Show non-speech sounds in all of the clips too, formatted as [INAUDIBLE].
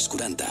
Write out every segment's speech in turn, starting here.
dels 40.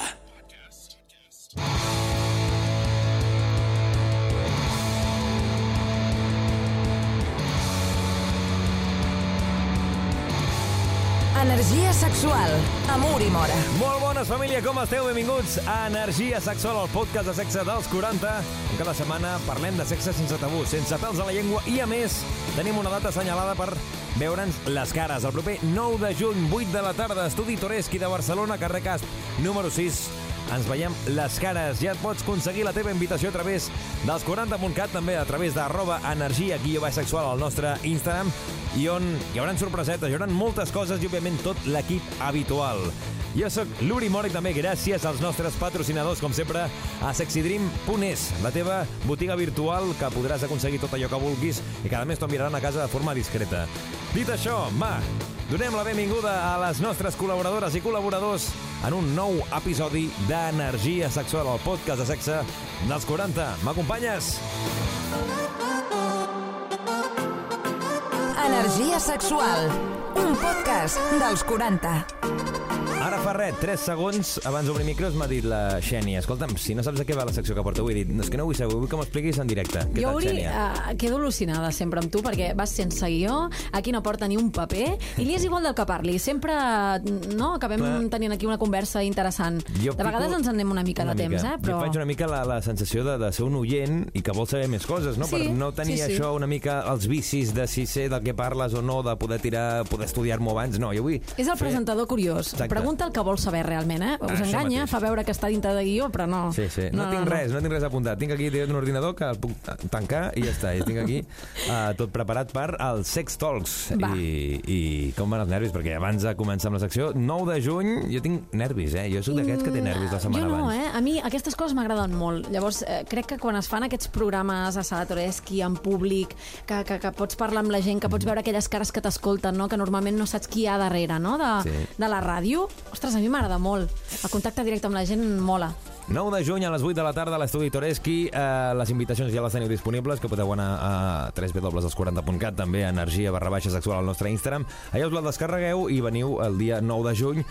Energia sexual, amor i mora. Molt bones, família, com esteu? Benvinguts a Energia Sexual, el podcast de sexe dels 40. On cada setmana parlem de sexe sense tabú, sense pèls a la llengua i, a més, tenim una data assenyalada per veure'ns les cares. El proper 9 de juny, 8 de la tarda, Estudi Toreski de Barcelona, carrer Casp, número 6. Ens veiem les cares. Ja et pots aconseguir la teva invitació a través dels 40.cat, també a través d'arroba energia guió sexual al nostre Instagram, i on hi haurà sorpresetes, hi haurà moltes coses i, òbviament, tot l'equip habitual. Jo sóc l'Uri Mora i també gràcies als nostres patrocinadors, com sempre, a sexydream.es, la teva botiga virtual que podràs aconseguir tot allò que vulguis i que a més t'ho a casa de forma discreta. Dit això, va, donem la benvinguda a les nostres col·laboradores i col·laboradors en un nou episodi d'Energia Sexual, el podcast de sexe dels 40. M'acompanyes? Energia sexual, un podcast dels 40. Ara fa res, 3 segons abans d'obrir micros m'ha dit la Xènia Escolta'm, si no saps de què va la secció que porto avui he dit, no, és que no vull saber, vull que m'ho expliquis en directe Què Jo, tal, Uri, uh, quedo al·lucinada sempre amb tu perquè vas sense guió, aquí no porta ni un paper i li és igual del que parli. Sempre no, acabem Clar. tenint aquí una conversa interessant. Jo de vegades ens en anem una mica una de temps, mica. eh? Però... Jo faig una mica la, la sensació de, de ser un oient i que vol saber més coses, no? Sí, per no tenir sí, sí. això una mica els vicis de si sé del que parles o no, de poder tirar, poder estudiar-m'ho abans. No, jo vull... És el fer- presentador curiós. Exacte. Pregunta el que vol saber realment, eh? Us Això enganya, mateix. fa veure que està dintre de guió, però no. Sí, sí. No, no tinc res, no tinc res apuntat. Tinc aquí un ordinador que el puc tancar i ja està. I tinc aquí uh, tot preparat per al Sex Talks. Va. I, I com van els nervis? Perquè abans de començar amb la secció, 9 de juny, jo tinc nervis, eh? Jo sóc d'aquests que té nervis la setmana jo no, abans. eh? A mi aquestes coses m'agraden molt. Llavors, eh, crec que quan es fan aquests programes a Sala Toreski, en públic, que, que, que pots parlar amb la gent, que pots veure aquelles cares que t'escolten, no? que normalment no saps qui hi ha darrere no? de, Sí. de la ràdio, ostres, a mi m'agrada molt. El contacte directe amb la gent mola. 9 de juny a les 8 de la tarda a l'estudi Toreski. Eh, les invitacions ja les teniu disponibles, que podeu anar a www.40.cat, també a energia barra baixa sexual al nostre Instagram. Allà us la descarregueu i veniu el dia 9 de juny.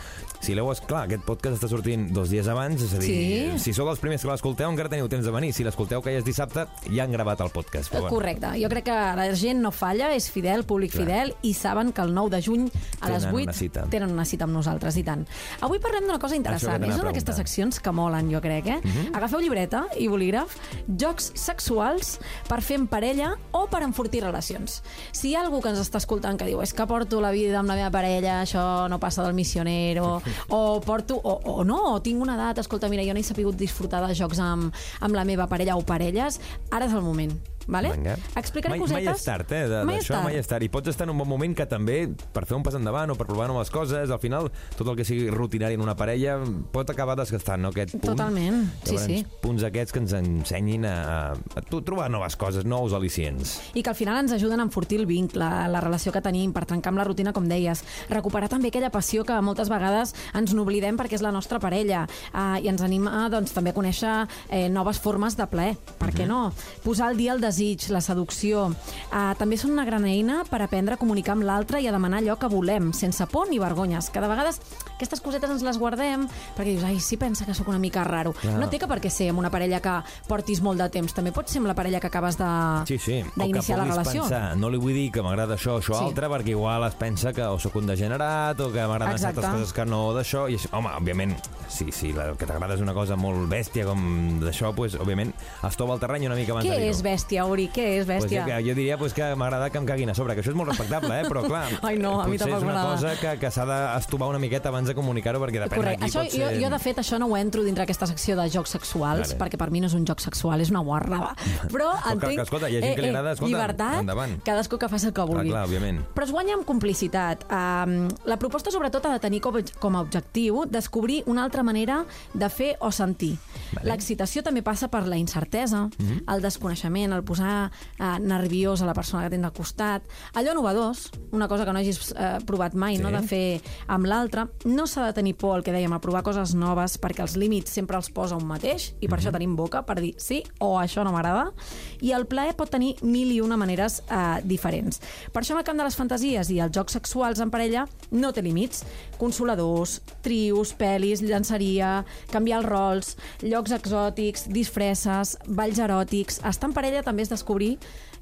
Si l'heu... Clar, aquest podcast està sortint dos dies abans, és a dir, Sí. si sou els primers que l'escolteu, encara teniu temps de venir. Si l'escolteu que ja és dissabte, ja han gravat el podcast. Però, bueno, Correcte. Jo crec que la gent no falla, és fidel, públic Clar. fidel, i saben que el 9 de juny a les Tenen 8 una cita. tenen una cita amb nosaltres, i tant. Avui parlem d'una cosa interessant. És una d'aquestes seccions que molen, jo crec, eh? Mhm. Agafeu llibreta i bolígraf, jocs sexuals per fer en parella o per enfortir relacions. Si hi ha algú que ens està escoltant que diu és que porto la vida amb la meva parella, això no passa del missionero, [LAUGHS] o porto, o, o no, o tinc una edat, escolta, mira, jo no he sapigut disfrutar de jocs amb, amb la meva parella o parelles, ara és el moment. Vale? Vinga. Explicaré mai, cosetes... Mai és tard, eh? de- Mai és tard. mai és tard. I pots estar en un bon moment que també, per fer un pas endavant o per provar noves coses, al final, tot el que sigui rutinari en una parella pot acabar desgastant, no? Aquest punt. Totalment. Sí, Llavors, sí. Punts aquests que ens ensenyin a, a, a trobar noves coses, nous al·licients. i que al final ens ajuden a enfortir el vincle, la relació que tenim, per trencar amb la rutina, com deies. Recuperar també aquella passió que moltes vegades ens n'oblidem perquè és la nostra parella. Uh, I ens anima doncs, també a conèixer eh, noves formes de plaer. Per què no? Posar al dia el desig, la seducció. Uh, també són una gran eina per aprendre a comunicar amb l'altre i a demanar allò que volem, sense por ni vergonyes. Que de vegades aquestes cosetes ens les guardem perquè dius, ai, sí pensa que sóc una mica raro. Clar. No té que per què ser amb una parella que portis molt de temps. També pot ser amb la parella que acabes de Sí, sí. D'iniciar la relació. pensar, no li vull dir que m'agrada això, això Sí. altre, perquè igual es pensa que o sóc un degenerat o que m'agraden certes coses que no d'això. I això, home, òbviament, si, si la, el que t'agrada és una cosa molt bèstia com d'això, pues, òbviament, es tova el terreny una mica abans de Què dir-ho. és bèstia, Uri? Què és Pues bèstia? jo, jo diria pues, que m'agrada que em caguin a sobre, que això és molt respectable, eh? però clar, [LAUGHS] Ai, no, a mi potser és una cosa que, que s'ha d'estovar una miqueta abans de comunicar-ho, perquè depèn Correcte. de qui Això, pot jo, ser... jo, de fet, això no ho entro dintre aquesta secció de jocs sexuals, Vale. perquè per mi no és un joc sexual, és una guarrada. [LAUGHS] Però entenc... que, escolta, hi ha gent que li agrada, escolta, llibertat, endavant. cadascú que faci el que vulgui. clar, òbviament. Però es guanya amb complicitat. Um, la proposta, sobretot, ha de tenir com, com a objectiu descobrir una altra manera de fer o sentir. Vale. L'excitació també passa per la incertesa, Mhm. el desconeixement, el posar uh, nerviós a la persona que tens al costat, allò novedós, una cosa que no hagis uh, provat mai, Sí. no de fer amb l'altre. No s'ha de tenir por, el que dèiem, a provar coses noves, perquè els límits sempre els posa un mateix, i per Mhm. això tenim boca, per dir sí o això no m'agrada. I el plaer pot tenir mil i una maneres uh, diferents. Per això, en el camp de les fantasies i els jocs sexuals en parella, no té límits. Consoladors, trios, pel·lis, llançaria, canviar els rols, llocs exòtics, disfresses, balls eròtics... Estar en parella també és descobrir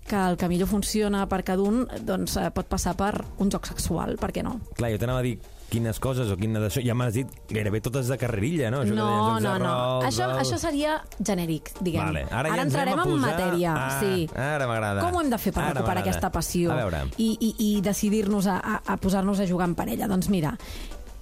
que el que millor funciona per cada un doncs, eh, pot passar per un joc sexual, per què no? Clar, jo t'anava a dir quines coses o quina d'això. Ja m'has dit gairebé totes de carrerilla, no? Això que no, jocs no, no. rols, Això, el- això seria genèric, diguem. Vale. Ara, ja ens entrarem a en posar... matèria. Ah, sí. Ara m'agrada. Com ho hem de fer per Ara recuperar aquesta passió i, i, i decidir-nos a, a, a posar-nos a jugar en parella? Doncs mira,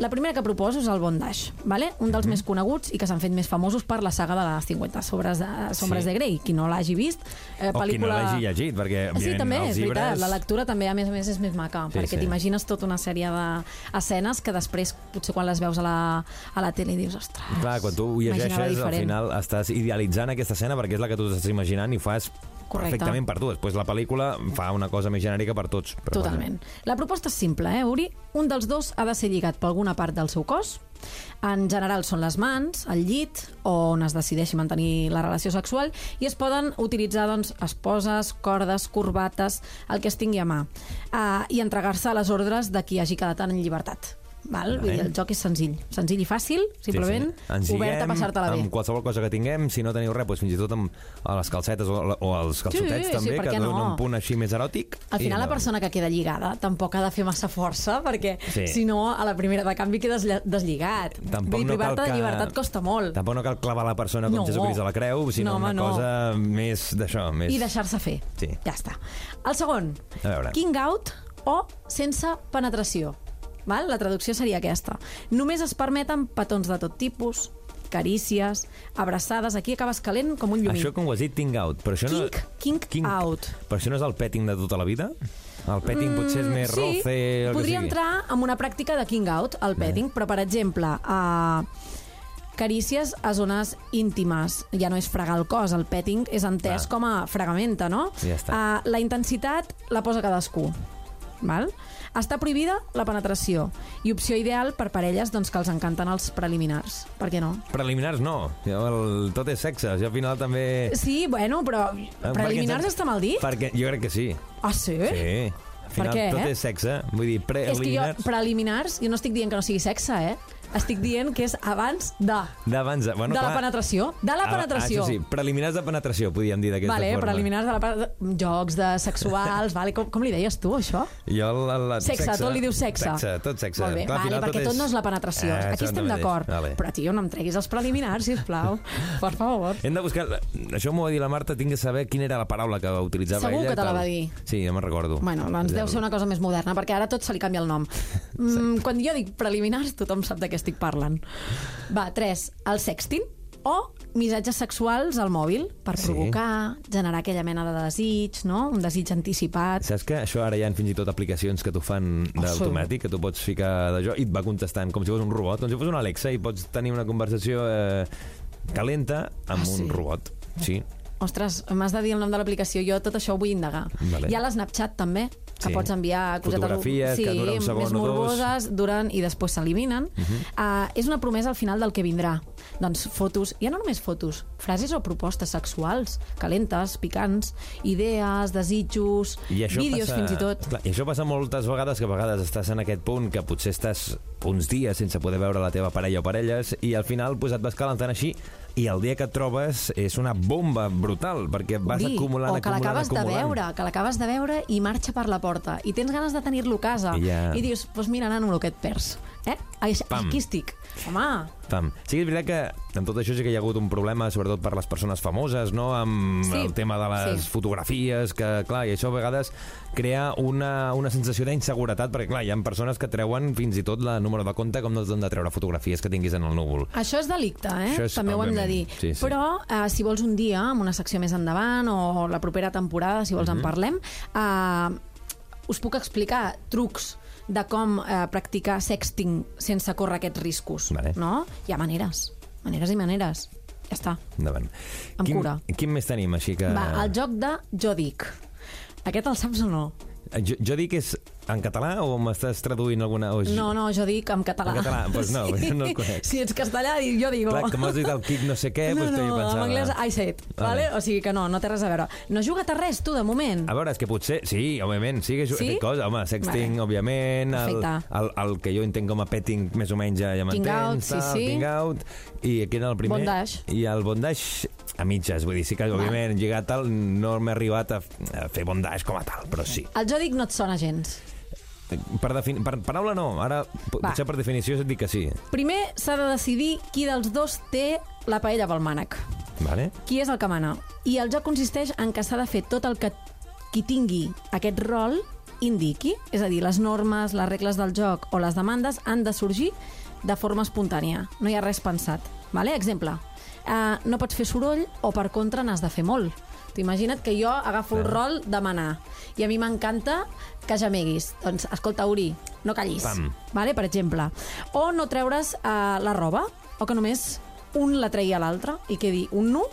la primera que proposo és el bondage, vale? un dels més coneguts i que s'han fet més famosos per la saga de les 50 sobres de, sombres Sí. de Grey. Qui no l'hagi vist, eh, O qui no l'hagi llegit, perquè Sí, també, és llibres... veritat. La lectura també, a més a més, és més maca, Sí, perquè sí. t'imagines tota una sèrie d'escenes que després, potser quan les veus a la, a la tele, dius, ostres, Clar, quan tu ho llegeixes, al final estàs idealitzant aquesta escena perquè és la que tu estàs imaginant i fas Correcte. perfectament per tu. Després la pel·lícula fa una cosa més genèrica per tots. Però Totalment. La proposta és simple, eh, Uri? Un dels dos ha de ser lligat per alguna part del seu cos. En general són les mans, el llit, on es decideixi mantenir la relació sexual, i es poden utilitzar doncs, esposes, cordes, corbates, el que es tingui a mà, uh, i entregar-se a les ordres de qui hagi quedat en llibertat. Val? Vull dir, el joc és senzill. Senzill i fàcil, simplement Ens obert a passar-te-la bé. amb qualsevol cosa que tinguem, si no teniu res, doncs fins i tot amb les calcetes o, o els calçotets sí, també, per que no? donen un punt així més eròtic. Al final la persona que queda lligada tampoc ha de fer massa força perquè Sí. si no a la primera de canvi quedes deslligat. Tampoc Vull dir, no privar-te de que- llibertat costa molt. Tampoc no cal clavar la persona com No. Jesucrist a la creu, sinó No, home, una no. cosa més d'això. Més... I deixar-se fer. Sí. Ja està. El segon, A veure. king out o sense penetració. Val? La traducció seria aquesta. Només es permeten petons de tot tipus, carícies, abraçades... Aquí acabes calent com un llumí. Això com ho has dit, ting out. Però això no... Kink- kink out. Però això no és el petting de tota la vida? El petting mm, potser és més sí, roce... que podria entrar en una pràctica de king out, el petting, però, per exemple, a carícies a zones íntimes. Ja no és fregar el cos, el petting és entès Clar. com a fregamenta, no? Ja està. Ah, la intensitat la posa cadascú. Val? Està prohibida la penetració i opció ideal per parelles doncs, que els encanten els preliminars. Per què no? Preliminars no. Jo, el, tot és sexe. Jo al final també... Sí, bueno, però Eh, preliminars perquè- està mal dit? Perquè jo crec que sí. Ah, sí? Sí. Al final què, tot eh? és sexe. Vull dir, És que jo, preliminars... preliminars, jo no estic dient que no sigui sexe, eh? Estic dient que és abans de. D'abans... Bueno, de la clar. penetració. De la Ah, penetració. Ah, això sí, preliminars de penetració, podríem dir d'aquesta Vale, forma. preliminars de la pe- jocs de sexuals, [LAUGHS] vale, com, com li deies tu, això? Jo el, el, el Sexe, tot li dius sexe. Sexe, tot sexe. Molt bé, Clar, al vale, perquè tot, no és la penetració. Eh, Aquí estem d'acord. Vale. Però, tio, no em treguis els preliminars, sisplau. [LAUGHS] Per favor. Hem de buscar... Això m'ho va dir la Marta, tinc de saber quina era la paraula que utilitzava Segur ella. que te la va dir. Sí, ja me'n recordo. Bueno, doncs deu ser una cosa més moderna, perquè ara tot se li canvia el nom. [LAUGHS] Mm, quan jo dic preliminars, tothom sap de què estic parlant. Va, 3. El sexting o missatges sexuals al mòbil per Sí. provocar, generar aquella mena de desig, no? Un desig anticipat. Saps que això ara hi ha fins i tot aplicacions que t'ho fan Oh, d'automàtic, que tu pots ficar d'allò i et va contestant com si fos un robot, com si fos una Alexa i pots tenir una conversació eh, calenta amb Ah, sí? un robot. Sí. Ostres, m'has de dir el nom de l'aplicació. Jo tot això ho vull indagar. Vale. Hi ha l'Snapchat també, que Sí. pots enviar cosetes... Fotografies sí, que duren un segon més o dos. Morboses, duren i després s'eliminen. Uh -huh. uh, és una promesa al final del que vindrà. Doncs fotos, ja no només fotos, frases o propostes sexuals, calentes, picants, idees, desitjos, vídeos passa, fins i tot. Clar, I això passa moltes vegades, que a vegades estàs en aquest punt que potser estàs uns dies sense poder veure la teva parella o parelles i al final pues, et vas calentant així i el dia que et trobes és una bomba brutal perquè vas Uri, acumulant, o que l'acabes de veure, que l'acabes de veure i marxa per la porta i tens ganes de tenir-lo a casa I ja- i dius, doncs pues mira, nano, el que et perds eh? Aquí, Pam. aquí estic home, Pam. Sí, és veritat que en tot això sí que hi ha hagut un problema, sobretot per les persones famoses, no? amb Sí. el tema de les Sí. fotografies, que, clar, i això a vegades crea una, una sensació d'inseguretat, perquè, clar, hi ha persones que treuen fins i tot la número de compte com no t'han de treure fotografies que tinguis en el núvol. Això és delicte, eh? Això és, També ho hem de dir. Sí, sí. Però eh, si vols un dia, amb una secció més endavant, o la propera temporada, si vols Mhm. en parlem, eh, us puc explicar trucs de com eh, practicar sexting sense córrer aquests riscos. Vale. No? Hi ha maneres. Maneres i maneres. Ja està. Endavant. Amb quin, cura. Quin més tenim, així que... Va, el joc de jo dic. Aquest el saps o no? Jo, jo dic que és en català o m'estàs traduint alguna... O... No, no, jo dic en català. En català? Doncs no, [LAUGHS] no el conec. Si ets castellà, jo digo. Clar, que m'has dit el kick no sé què, no, doncs no, que jo pensava... en anglès I said, Vale. vale. o sigui que no, no té res a veure. No has jugat a res, tu, de moment? A veure, és que potser... Sí, òbviament, sí que he Sí? fet coses. Home, sexting, Vale. òbviament, el, el, el, que jo entenc com a petting, més o menys, ja, ja King m'entens. out, sí, sí. King out. I aquí era el primer. Bondage. I el bondage a mitges. Vull dir, sí que, òbviament, lligat tal, no m'he arribat a, a fer bondage com a tal, però sí. El jo dic no et sona gens. Per, per paraula no, ara Va. potser per definició et dic que sí. Primer s'ha de decidir qui dels dos té la paella pel mànec. Vale? Qui és el que mana. I el joc consisteix en que s'ha de fer tot el que qui tingui aquest rol indiqui, és a dir, les normes, les regles del joc o les demandes han de sorgir de forma espontània. No hi ha res pensat. Vale? Exemple, uh, no pots fer soroll o per contra n'has de fer molt. T'imagina't que jo agafo el rol de manar i a mi m'encanta que gemeguis. Doncs, escolta, Uri, no callis. Pam. Vale? Per exemple. O no treure's uh, la roba, o que només un la tregui a l'altre i quedi un nu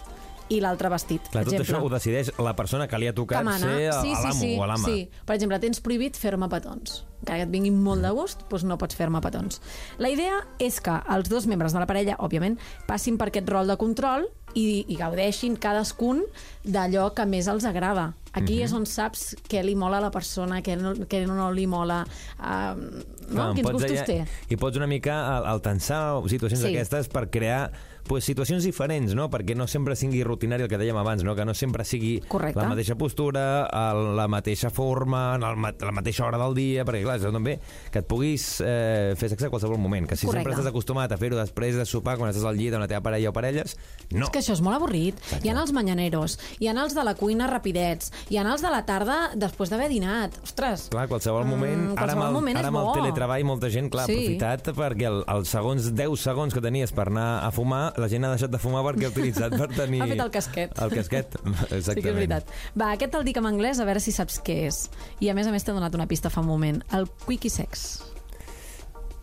i l'altre vestit. Clar, tot exemple. això ho decideix la persona que li ha tocat que mana. ser sí, sí, sí, o l'ama. sí. Per exemple, tens prohibit fer-me petons. Encara que et vinguin molt de gust, doncs no pots fer-me petons. La idea és que els dos membres de la parella, òbviament, passin per aquest rol de control i, i gaudeixin cadascun d'allò que més els agrada. Aquí Mhm. és on saps què li mola a la persona, què no, què no li mola, uh, no? Clar, quins gustos allà- té. I pots una mica al, al tensar situacions Sí. d'aquestes per crear pues, situacions diferents, no? perquè no sempre sigui rutinari el que dèiem abans, no? que no sempre sigui Correcte. la mateixa postura, el, la mateixa forma, el, la mateixa hora del dia, perquè clar, això també que et puguis eh, fer sexe a qualsevol moment, que si Correcte. sempre estàs acostumat a fer-ho després de sopar, quan estàs al llit amb la teva parella o parelles, no. És que això és molt avorrit. Hi ha els manyaneros, hi ha els de la cuina rapidets, hi ha els de la tarda després d'haver dinat. Ostres, Clar, qualsevol moment, Mm, ara, amb qualsevol el, moment ara és amb el teletreball molta gent, clar, Sí. ha aprofitat perquè el, els segons 10 segons que tenies per anar a fumar, la gent ha deixat de fumar perquè ha utilitzat per [LAUGHS] tenir... Ha fet el casquet. El casquet, [LAUGHS] exactament. Sí que és veritat. Va, aquest el dic en anglès, a veure si saps què és. I a més a més t'he donat una pista fa un moment. El quickie sex.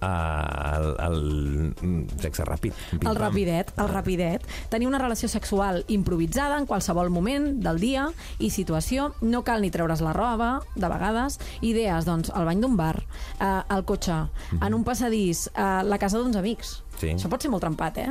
El, el, sexe ràpid. El rapidet, el rapidet. Tenir una relació sexual improvisada en qualsevol moment del dia i situació. No cal ni treure's la roba, de vegades. Idees, doncs, al bany d'un bar, eh, al cotxe, en un passadís, a la casa d'uns amics. Sí. Això pot ser molt trempat, eh?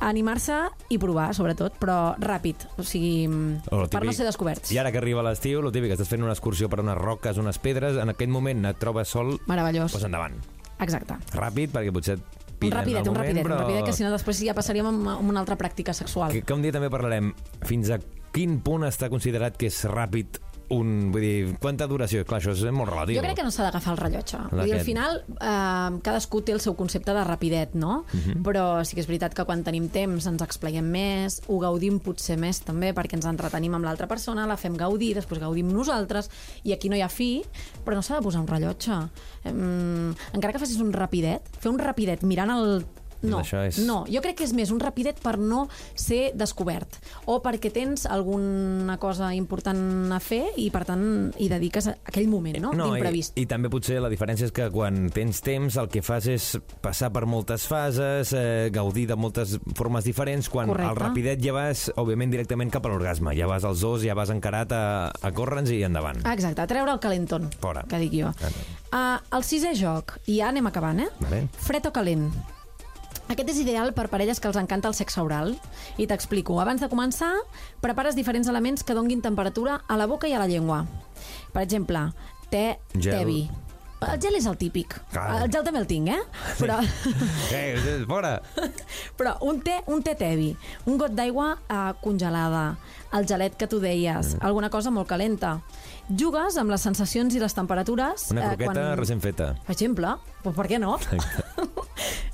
Animar-se i provar, sobretot, però ràpid. O sigui, O lo per típic- no ser descoberts. I ara que arriba l'estiu, el típic, estàs fent una excursió per unes roques, unes pedres, en aquell moment et trobes sol, Meravellós. doncs endavant. Exacte. Ràpid, perquè potser Un pillen rapidet, al un moment, rapidet, però... un rapidet, que si no després ja passaríem a una altra pràctica sexual. Que, que un dia també parlarem fins a quin punt està considerat que és ràpid un... Vull dir, quanta duració? Clar, això és molt relatiu. Jo crec que no s'ha d'agafar el rellotge. Vull dir, al final, eh, cadascú té el seu concepte de rapidet, no? Mhm. Però sí que és veritat que quan tenim temps ens expleiem més, ho gaudim potser més també, perquè ens entretenim amb l'altra persona, la fem gaudir, després gaudim nosaltres, i aquí no hi ha fi, però no s'ha de posar un rellotge. Mm, encara que facis un rapidet, fer un rapidet mirant el no, Això és- no, jo crec que és més un rapidet per no ser descobert o perquè tens alguna cosa important a fer i per tant hi dediques a aquell moment no? No, i, d'imprevist. I també potser la diferència és que quan tens temps el que fas és passar per moltes fases, eh, gaudir de moltes formes diferents, quan Correcte. al rapidet ja vas, òbviament, directament cap a l'orgasme. Ja vas als dos, ja vas encarat a, a córrer i endavant. Ah, Exacte, treure el calentón, Fora. que dic jo. Uh, el sisè joc, i ja anem acabant, eh? Vale. Fred o calent. Aquest és ideal per parelles que els encanta el sexe oral. I t'explico. Abans de començar, prepares diferents elements que donguin temperatura a la boca i a la llengua. Per exemple, te, Gel. tevi. El gel és el típic. Clar. El gel també el tinc, eh? Però, [LAUGHS] Eh, fora! [LAUGHS] però un té, un té tevi, un got d'aigua eh, congelada, el gelet que tu deies, Mm. alguna cosa molt calenta. Jugues amb les sensacions i les temperatures... Una eh, croqueta quan- recent feta. per exemple, pues per què no? [LAUGHS]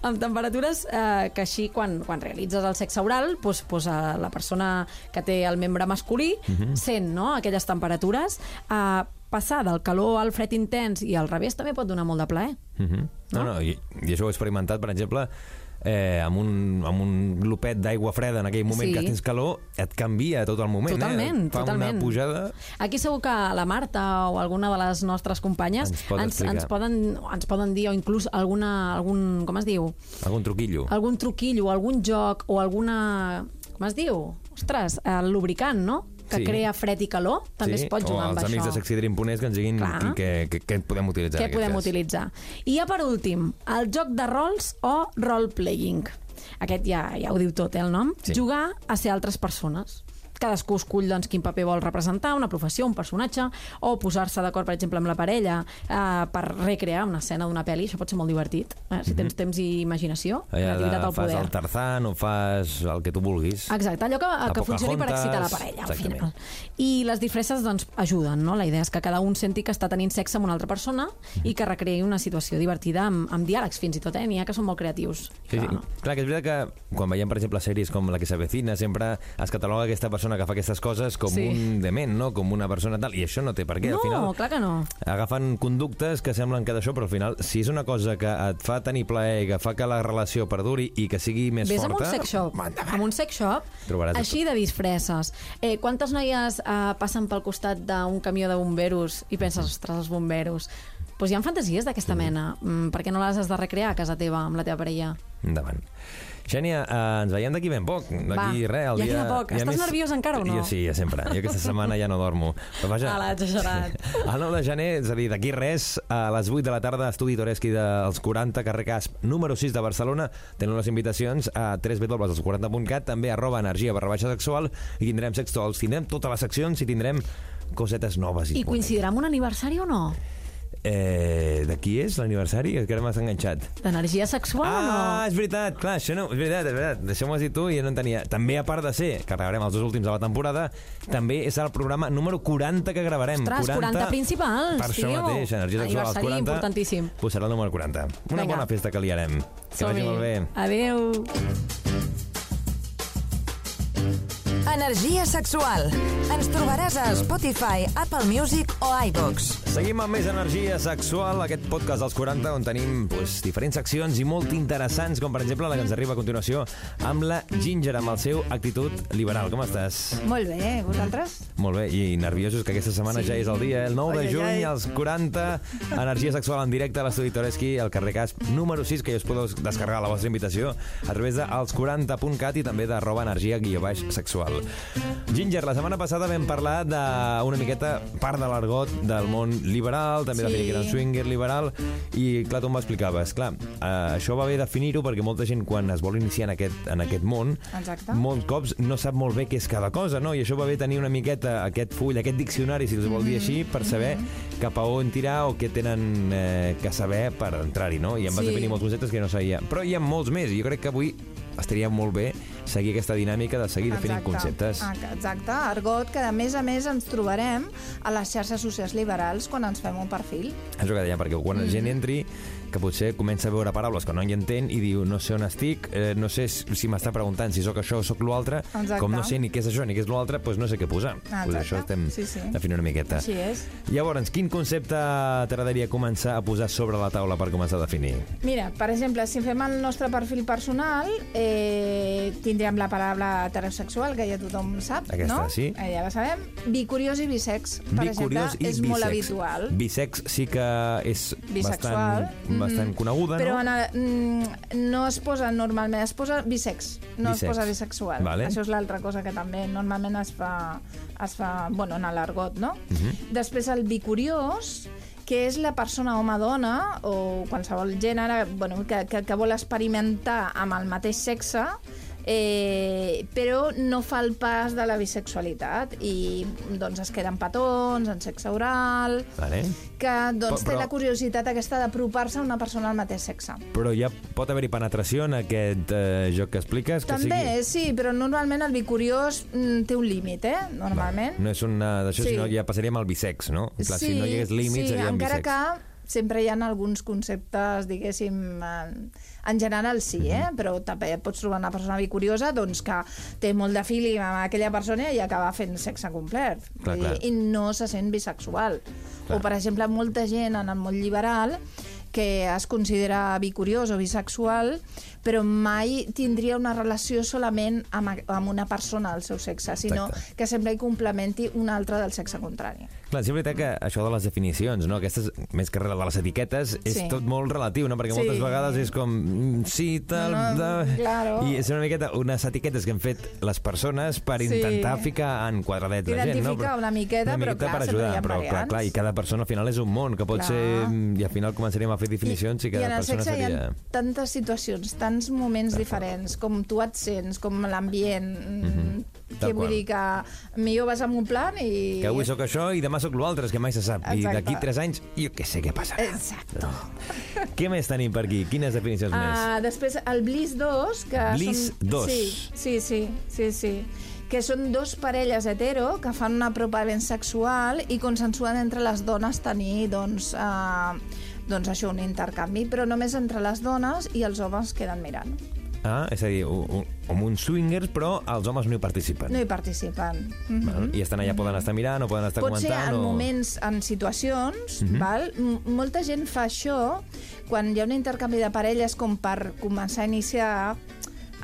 amb temperatures eh, que així quan, quan realitzes el sexe oral pues, pues, eh, la persona que té el membre masculí Mhm. sent no, aquelles temperatures eh, passar del calor al fred intens i al revés també pot donar molt de plaer Uh -huh. No, no, i, i això ho he experimentat, per exemple, eh, amb, un, amb un glopet d'aigua freda en aquell moment Sí. que tens calor, et canvia tot el moment. Totalment, eh? Fa totalment. una pujada... Aquí segur que la Marta o alguna de les nostres companyes Ens pot ens, ens, poden, ens poden dir, o inclús alguna, algun, com es diu? Algun truquillo. Algun truquillo, algun joc o alguna... Com es diu? Ostres, el lubricant, no? Que Sí. crea fred i calor, també es pot jugar o amb els amics això. de Sexy Dream Ponés que ens diguin què, què, què podem utilitzar. Què podem cas. utilitzar? I ja per últim, el joc de rols o role-playing. Aquest ja, ja ho diu tot, eh, el nom. Sí. Jugar a ser altres persones. Cadascú escull doncs, quin paper vol representar, una professió, un personatge, o posar-se d'acord, per exemple, amb la parella eh, per recrear una escena d'una pel·li. Això pot ser molt divertit, eh? si tens temps i imaginació. Allà creativitat de, al fas poder. el Tarzan o fas el que tu vulguis. Exacte, allò que, que funcioni per excitar la parella, al exactament. final. I les disfresses doncs, ajuden, no? La idea és que cada un senti que està tenint sexe amb una altra persona i que recreï una situació divertida amb, amb diàlegs, fins i tot, eh? N'hi ha que són molt creatius. Sí, sí. Clar, no? Clar, que és veritat que quan veiem, per exemple, sèries com La que s'avecina, sempre es cataloga aquesta persona que fa aquestes coses com Sí. un dement, no? Com una persona tal. I això no té per què. No, al final clar que no. agafen conductes que semblen que d'això, però al final, si és una cosa que et fa tenir plaer, que fa que la relació perduri i que sigui més Ves forta... amb un sex shop, endavant. amb un sex shop, Trobaràs així de disfresses. Eh, quantes noies eh, passen pel costat d'un camió de bomberos i penses, ostres, els bomberos? Doncs hi ha fantasies d'aquesta mena. Mm, per què no les has de recrear a casa teva amb la teva parella? Endavant. Xènia, eh, ens veiem d'aquí ben poc. D'aquí res, el ja dia... poc. Estàs nerviós encara o no? Jo sí, ja sempre. Jo aquesta setmana ja no dormo. Però vaja, Ala, exagerat. [LAUGHS] El 9 de gener, és a dir, d'aquí res, a les 8 de la tarda, Estudi Toreschi dels 40, carrer Casp, número 6 de Barcelona. Tenen les invitacions a www.40.cat, també arroba energia barra baixa sexual, i tindrem sextols, tindrem totes les seccions i tindrem cosetes noves. I coincidirà amb un aniversari o no? Eh, de qui és l'aniversari? Que ara m'has enganxat. D'energia sexual o no? Ah, és veritat, clar, això no, és veritat, és veritat. Això m'ho has dit tu i jo no entenia. També, a part de ser, que gravarem els dos últims de la temporada, també és el programa número 40 que gravarem. Ostres, 40 principals, Per això tio. mateix, Energia Sexual als Aniversari 40. importantíssim. Pues serà el número 40. Una Vinga. bona festa que liarem. Que vagi molt bé. Adéu. Energia sexual. Ens trobaràs a Spotify, Apple Music o iVox. Seguim amb més energia sexual, aquest podcast dels 40, on tenim pues, diferents seccions i molt interessants, com per exemple la que ens arriba a continuació amb la Ginger, amb el seu actitud liberal. Com estàs? Molt bé, vosaltres? Molt bé, i nerviosos que aquesta setmana Sí. ja és el dia, el 9 Ai, de ai, juny, ai. als 40, energia sexual en directe a l'estudi Toreschi, al carrer Casp, número 6, que ja us podeu descarregar la vostra invitació a través de als40.cat i també d'arroba energia guió baix sexual. Ginger, la setmana passada vam parlar d'una miqueta part de l'argot del món liberal, també Sí. definir que era un swinger liberal, i clar, tu em explicaves, clar, eh, això va bé definir-ho perquè molta gent quan es vol iniciar en aquest, en aquest món, Exacte. molts cops no sap molt bé què és cada cosa, no? I això va bé tenir una miqueta aquest full, aquest diccionari, si els vol dir així, per saber cap a on tirar o què tenen eh, que saber per entrar-hi, no? I em vas Sí. definir molts conceptes que no sabia. Però hi ha molts més, i jo crec que avui estaria molt bé seguir aquesta dinàmica de seguir definint conceptes. Ah, Exacte, argot que a més a més ens trobarem a les xarxes socials liberals quan ens fem un perfil. És el que deia, perquè quan la gent Mm. entri, que potser comença a veure paraules que no hi entén i diu, no sé on estic, eh, no sé si m'està preguntant si sóc això o sóc l'altre, com no sé ni què és això ni què és l'altre, doncs no sé què posar. Ah, Pues exacte. això estem Sí, sí. definint una miqueta. Així és. Llavors, quin concepte t'agradaria començar a posar sobre la taula per començar a definir? Mira, per exemple, si fem el nostre perfil personal, eh, tindrem la paraula heterosexual, que ja tothom sap, Aquesta, no? sí. Eh, ja la sabem. Bicuriós i bisex, per Bicuriós exemple, és bisex. molt habitual. Bisex sí que és Bisexual. bastant, bastant coneguda, Però no? el, mm, no es posa normalment, es posa bisex, no Bisex. es posa bisexual. Vale. Això és l'altra cosa que també normalment es fa, es fa bueno, en l'argot, no? Mhm. Després el bicuriós, que és la persona home-dona o qualsevol gènere bueno, que, que, que vol experimentar amb el mateix sexe eh, però no fa el pas de la bisexualitat i doncs es queden petons en sexe oral Vale. que doncs, Però- té la curiositat aquesta d'apropar-se a una persona del mateix sexe. Però ja pot haver-hi penetració en aquest eh, joc que expliques? Que També, sigui... sí, però normalment el bicuriós mm, té un límit, eh? Normalment. No és una d'això, Sí. sinó ja passaríem al bisex, no? En Clar, si no hi hagués límits, sí, seria encara bisex. que sempre hi ha alguns conceptes, diguéssim, en, en general sí, eh? Mhm. però també pots trobar una persona bicuriosa doncs, que té molt de feeling amb aquella persona i acaba fent sexe complet. Clar, dir, clar. I no se sent bisexual. Clar. O, per exemple, molta gent en el món liberal que es considera bicuriós o bisexual, però mai tindria una relació solament amb, amb una persona del seu sexe, sinó Exacte. que sempre hi complementi una altra del sexe contrari. Clar, sí, és veritat que això de les definicions, no? Aquestes, més que de les etiquetes, és Sí. tot molt relatiu, no? Perquè Sí. moltes vegades és com... mm, Sí, tal... No, no, de... claro. I és una miqueta unes etiquetes que han fet les persones per Sí. intentar ficar en quadradets la gent, no? Identificar una miqueta, una però miqueta clar, per sempre ajudar, hi ha però clar, variants. clar, i cada persona al final és un món, que pot Clar. ser... I al final començaríem a fer definicions i, I cada en el persona sexe seria... hi ha tantes situacions, tants moments diferents, com tu et sents, com l'ambient, mm Mhm. que vull dir que millor vas amb un plan i... Que avui sóc això i demà sóc l'altre, és que mai se sap. I Exacte. d'aquí tres anys, jo què sé què passarà. Exacto. Què més tenim per aquí? Quines definicions més? Uh, després, el Bliss 2, que Bliss són... 2. Sí, sí, sí, sí, sí que són dos parelles hetero que fan un apropament sexual i consensuen entre les dones tenir doncs, uh, doncs això, un intercanvi, però només entre les dones i els homes queden mirant. Ah, és a dir, un, un, com uns swingers, però els homes no hi participen. No hi participen. Mm Val? I estan allà, poden estar mirant o poden estar Pot ser comentant en o... moments, en situacions, val? M molta gent fa això quan hi ha un intercanvi de parelles com per començar a iniciar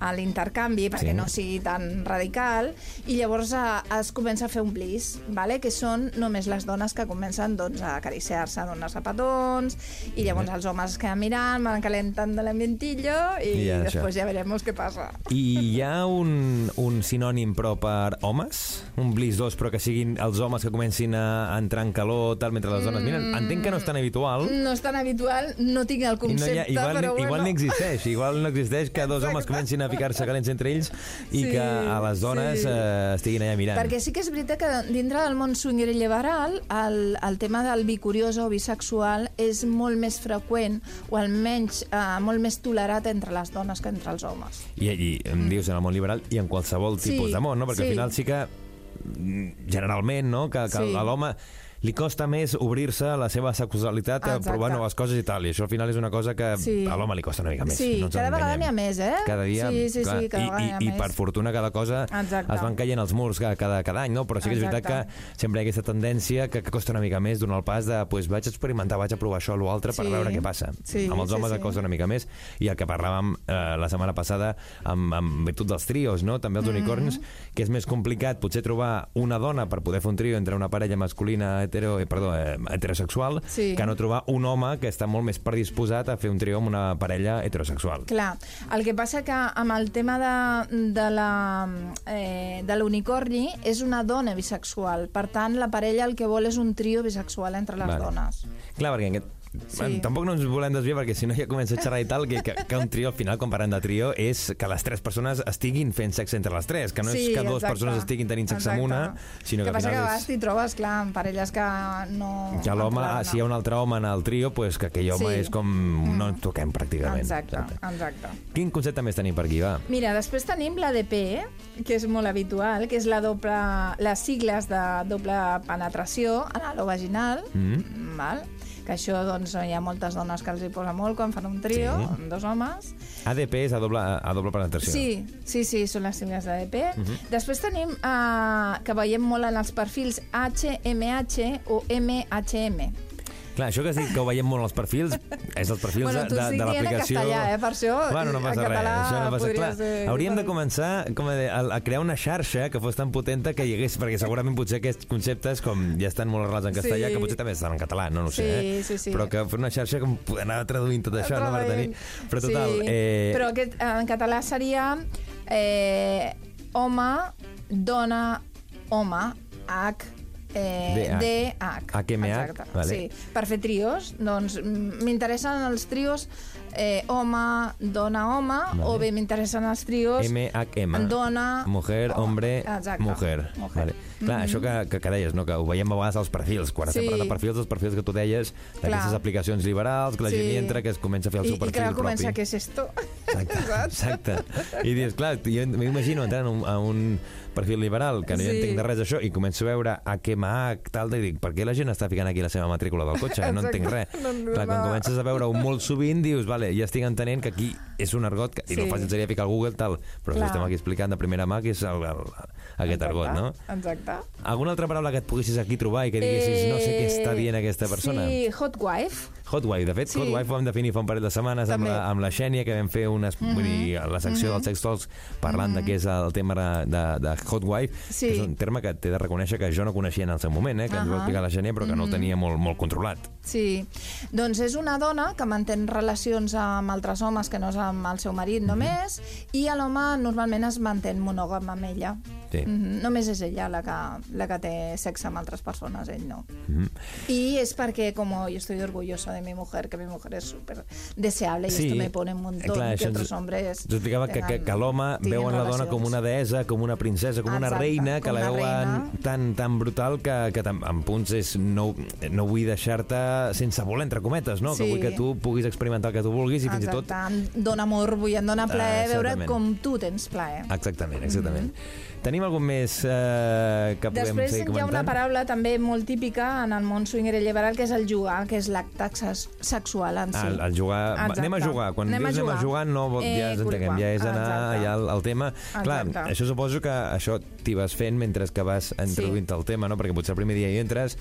a l'intercanvi, perquè Sí. no sigui tan radical, i llavors a, es comença a fer un bliss, vale? que són només les dones que comencen doncs, a acariciar-se en uns zapatons, i llavors els homes es queden mirant, van calentant de l'ambientillo, i I ja, això. després ja veremos què passa. I hi ha un, un sinònim però per homes? Un bliss 2, però que siguin els homes que comencin a entrar en calor tal, mentre les dones miren? Entenc que no és tan habitual. No és tan habitual, no tinc el I no concepte, hi ha, igual, però bueno... igual no existeix, igual no existeix que dos homes comencin a ficar-se [LAUGHS] calents entre ells i Sí, que a les dones sí. eh, estiguin allà mirant. Perquè sí que és veritat que dintre del món swinger i liberal el, el tema del bicuriós o bisexual és molt més freqüent o almenys eh, molt més tolerat entre les dones que entre els homes. I, i em dius en el món liberal i en qualsevol Sí, tipus de món, no? Perquè sí. al final sí que mm, generalment, no? Que, que Sí. l'home li costa més obrir-se a la seva sexualitat a provar noves coses i tal, i això al final és una cosa que Sí. a l'home li costa una mica més. Sí, no cada vegada n'hi ha més, eh? Cada dia, Sí, sí, clar, sí, cada i, i, i per fortuna cada cosa Exacte. es van caient els murs cada, cada, cada any, no? Però sí que és veritat Exacte. que sempre hi ha aquesta tendència que, que costa una mica més donar el pas de pues, vaig experimentar, vaig a provar això o l'altre per Sí. veure què passa. Sí, amb els sí, homes sí. et costa una mica més i el que parlàvem eh, la setmana passada amb, amb virtut dels trios, no? també els Mm-hmm. unicorns, que és més complicat potser trobar una dona per poder fer un trio entre una parella masculina hetero, eh, perdó, eh, heterosexual Sí. que no trobar un home que està molt més predisposat a fer un trio amb una parella heterosexual. Clar, el que passa que amb el tema de, de la eh, de l'unicorni és una dona bisexual. Per tant, la parella el que vol és un trio bisexual entre les Vale. dones. Clar, perquè aquest... Sí. Bueno, tampoc no ens volem desviar perquè si no ja comença a xerrar i tal que, que, que un trio al final quan parlem de trio és que les tres persones estiguin fent sexe entre les tres que no és que dues exacte. persones estiguin tenint sexe amb una sinó que, que passa al que a final vegades és t'hi trobes, clar, amb parelles que no... que l'home, entre la si hi ha un altre home en el trio pues que aquell home Sí. és com no ens toquem pràcticament Exacte, exacte. Quin concepte més tenim per aquí, va? Mira, després tenim l'ADP, que és molt habitual, que és la doble, les sigles de doble penetració analovaginal, Mm. val? Que això doncs, hi ha moltes dones que els hi posa molt quan fan un trio, Sí. amb dos homes. ADP és a doble, a doble penetració. Sí, sí, sí, són les sigles d'ADP. Mhm. Després tenim, uh, que veiem molt en els perfils HMH o MHM. Clar, això que has dit que ho veiem molt als perfils, és els perfils Bueno, de, de, de en l'aplicació... castellà, eh, per això, Bueno, no en passa res, català això no passa. Clar, ser hauríem de començar com a, a, crear una xarxa que fos tan potenta que hi hagués, perquè segurament potser aquests conceptes, com ja estan molt arrelats en castellà, Sí. que potser també estan en català, no, no ho sé, Sí, eh? sí, sí. però que fos una xarxa poder anar traduint tot això, no, per tenir... Però total, sí. eh, Però aquest, en català seria eh, home, dona, home, H, eh, DH. HMH, Exacte, vale. sí. Per fer trios, doncs mm, m'interessen els trios eh, home, dona, home, Vale. o bé m'interessen els trios MHM. dona, Mujer, hombre, Exacte. mujer. Mujer. Vale. Clar, això que, que, que deies, no? que ho veiem a vegades als perfils, quan Sí. estem parlant de perfils, els perfils que tu deies, d'aquestes aplicacions liberals, que la gent Sí. hi entra, que es comença a fer el I, seu i perfil clar, comença, propi. què és esto? [LAUGHS] Exacte, exacte. I dius, clar, jo m'imagino entrant a un, a un perfil liberal, que no sí. hi Sí. entenc de res d'això, i començo a veure a què m'hac, tal, i dic, per què la gent està ficant aquí la seva matrícula del cotxe? [LAUGHS] No entenc res. No, no, clar, quan comences a veure-ho molt sovint, dius, vale, ja estic entenent que aquí és un argot, que, i no Sí. fàcil seria ficar al Google, tal, però Clar. si estem aquí explicant de primera mà que és el, el, aquest Exacte, argot, no? Exacte. Alguna altra paraula que et poguessis aquí trobar i que diguessis, no sé què està dient aquesta persona? Eh, Sí, hot wife. Hotwife, de fet, Sí. sí. Hotwife ho vam definir fa un parell de setmanes amb la, amb la Xènia, que vam fer unes, mm -hmm. vull dir, la secció mm -hmm. dels sex talks parlant mm -hmm. de què és el tema de, de Hotwife, Sí. que és un terme que t'he de reconèixer que jo no coneixia en el seu moment, eh, que ens va explicar la Xènia, però que no el tenia molt, molt controlat. Sí, doncs és una dona que mantén relacions amb altres homes que no és amb el seu marit només, i l'home normalment es mantén monògam amb ella. Sí. Mhm, Només és ella la que, la que té sexe amb altres persones, ell no. Mhm. Y es porque como yo estoy orgullosa de mi mujer, que mi mujer es súper deseable y esto me pone un montón eh, clar, que otros hombres ens explicava que, que, que l'home veu en la dona com una deessa, com una princesa, com una Exacte, reina, que com la una veuen reina. tan, tan brutal que, que en punts és no, no vull deixar-te sense voler, entre cometes, no? Que Sí. vull que tu puguis experimentar el que tu vulguis i fins i tot em dona amor, i em dona plaer Ah, veure exactament. com tu tens plaer. Exactament, exactament. Tenim algun més eh, que podem Després fer hi ha comentant? una paraula també molt típica en el món swinger i liberal, que és el jugar, que és l'acte sex- sexual en si. El, el jugar... Exacte. Anem a jugar. Quan Anem a dius anem a jugar. jugar, no, vol- ja Eh, ens entenguem, ja és anar Exacte. allà al, al tema. Clar, Exacte. això suposo que això t'hi vas fent mentre que vas introduint el tema, no? Perquè potser el primer dia hi entres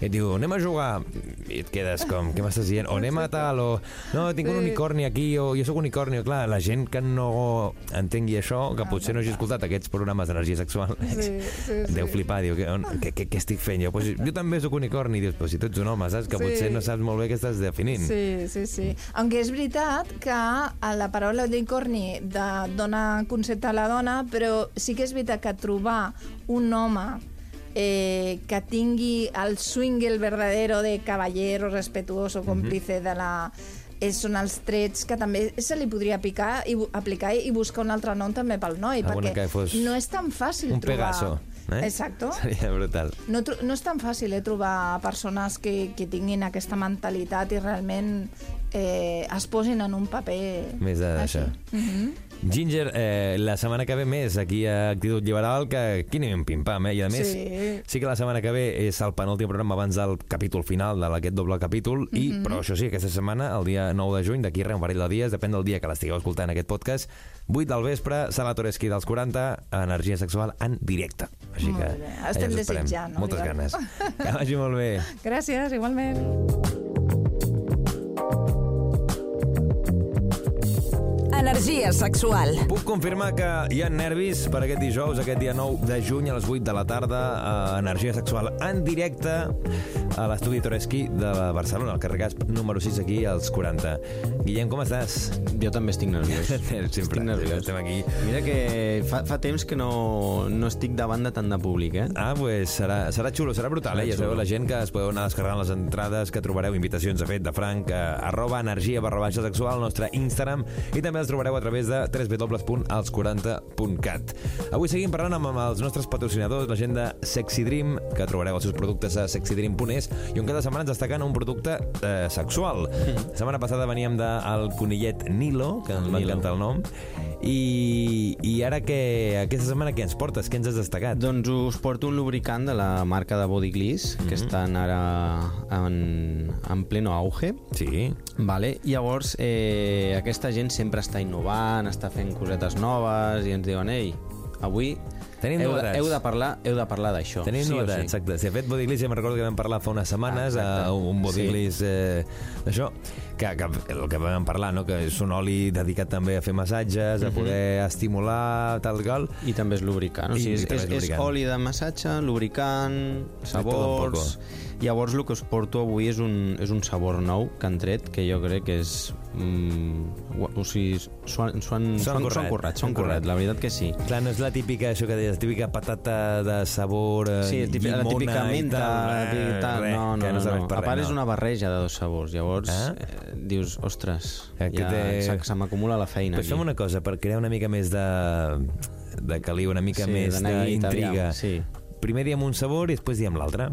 i et diu, anem a jugar, i et quedes com, què m'estàs dient? O anem a tal, o no, tinc un Sí. unicorni aquí, o jo sóc unicorni. Clar, la gent que no entengui això, que potser no hagi escoltat aquests programes d'energia sexual, Sí, sí, [LAUGHS] deu sí. flipar, diu, què, què, què, estic fent jo? Pues, jo també sóc unicorni, dius, però si tu ets un home, saps? Que Sí. potser no saps molt bé què estàs definint. Sí, sí, sí. Aunque és veritat que a la paraula unicorni de, dona concepte a la dona, però sí que és veritat que trobar un home eh, que tingui el swing el verdadero de caballero, respetuoso, còmplice de la... És, són els trets que també se li podria aplicar i, aplicar i buscar un altre nom també pel noi, Alguna perquè no és tan fàcil Un trobar... Pegaso. Eh? Exacto. [LAUGHS] Seria brutal. No, no és tan fàcil eh, trobar persones que, que tinguin aquesta mentalitat i realment eh, es posin en un paper Més de- d'això. Mm -hmm. Ginger, eh, la setmana que ve més aquí a Actitud Liberal, que aquí anem pim-pam, eh? I a més, Sí. sí que la setmana que ve és el penúltim programa abans del capítol final d'aquest doble capítol, i, Mhm. però això sí, aquesta setmana, el dia 9 de juny, d'aquí res, un parell de dies, depèn del dia que l'estigueu escoltant aquest podcast, 8 del vespre, Sala Toreski dels 40, energia sexual en directe. Així Molt que bé. allà Estem desitjant, Moltes ganes. Que vagi molt bé. Gràcies, igualment. Energia sexual. Puc confirmar que hi ha nervis per aquest dijous, aquest dia 9 de juny a les 8 de la tarda, a Energia Sexual en directe a l'estudi Toreski de Barcelona, al carrer Gasp número 6 aquí als 40. Guillem, com estàs? Jo també estic nerviós. [LAUGHS] Sempre, estic nerviós. estem aquí. Mira que fa, fa temps que no, no estic davant de tant de públic, eh? Ah, pues serà, serà xulo, serà brutal, eh? Serà Ja sabeu la gent que es podeu anar descarregant les entrades, que trobareu invitacions, de fet, de Frank, eh, arroba energia barra baixa sexual, al nostre Instagram, i també els trobareu a través de www.als40.cat. Avui seguim parlant amb, amb els nostres patrocinadors, la gent de Sexy Dream, que trobareu els seus productes a sexydream.es, i on cada setmana ens destaquen un producte eh, sexual. La setmana passada veníem del conillet Nilo, que ens va encantar el nom, i, i ara que aquesta setmana què ens portes? Què ens has destacat? Doncs us porto un lubricant de la marca de Body Gliss, que estan ara en, en pleno auge. Sí. Vale. Llavors, eh, aquesta gent sempre està innovant, està fent cosetes noves i ens diuen, ei, avui Tenim heu, novetats." heu de parlar, heu de parlar d'això. Tenim sí o novetats, sí. exacte. Si ha fet Body Gliss, ja me'n recordo que vam parlar fa unes setmanes, Ah, a un Body sí. Eh, d'això, que, que el que vam parlar, no? que és un oli dedicat també a fer massatges, Mhm. a poder estimular, tal qual. I també és lubricant. O I- sigui, és, és, és és oli de massatge, lubricant, sabors... Llavors, el que us porto avui és un, és un sabor nou que han tret, que jo crec que és... Mm, o sigui, han currat, s'ho han currat, la veritat que sí. Clar, no és la típica, això que deies, la típica patata de sabor eh, Sí, típica, la típica menta, tal. tal. res, no, no, no, no. per A part res, és no. una barreja de dos sabors, llavors Ah? eh, dius, ostres, Aquest, ja eh, se, m'acumula la feina Pues fem una cosa, per crear una mica més de, de caliu, una mica Sí, més d'intriga. sí. Primer diem un sabor i després diem l'altre.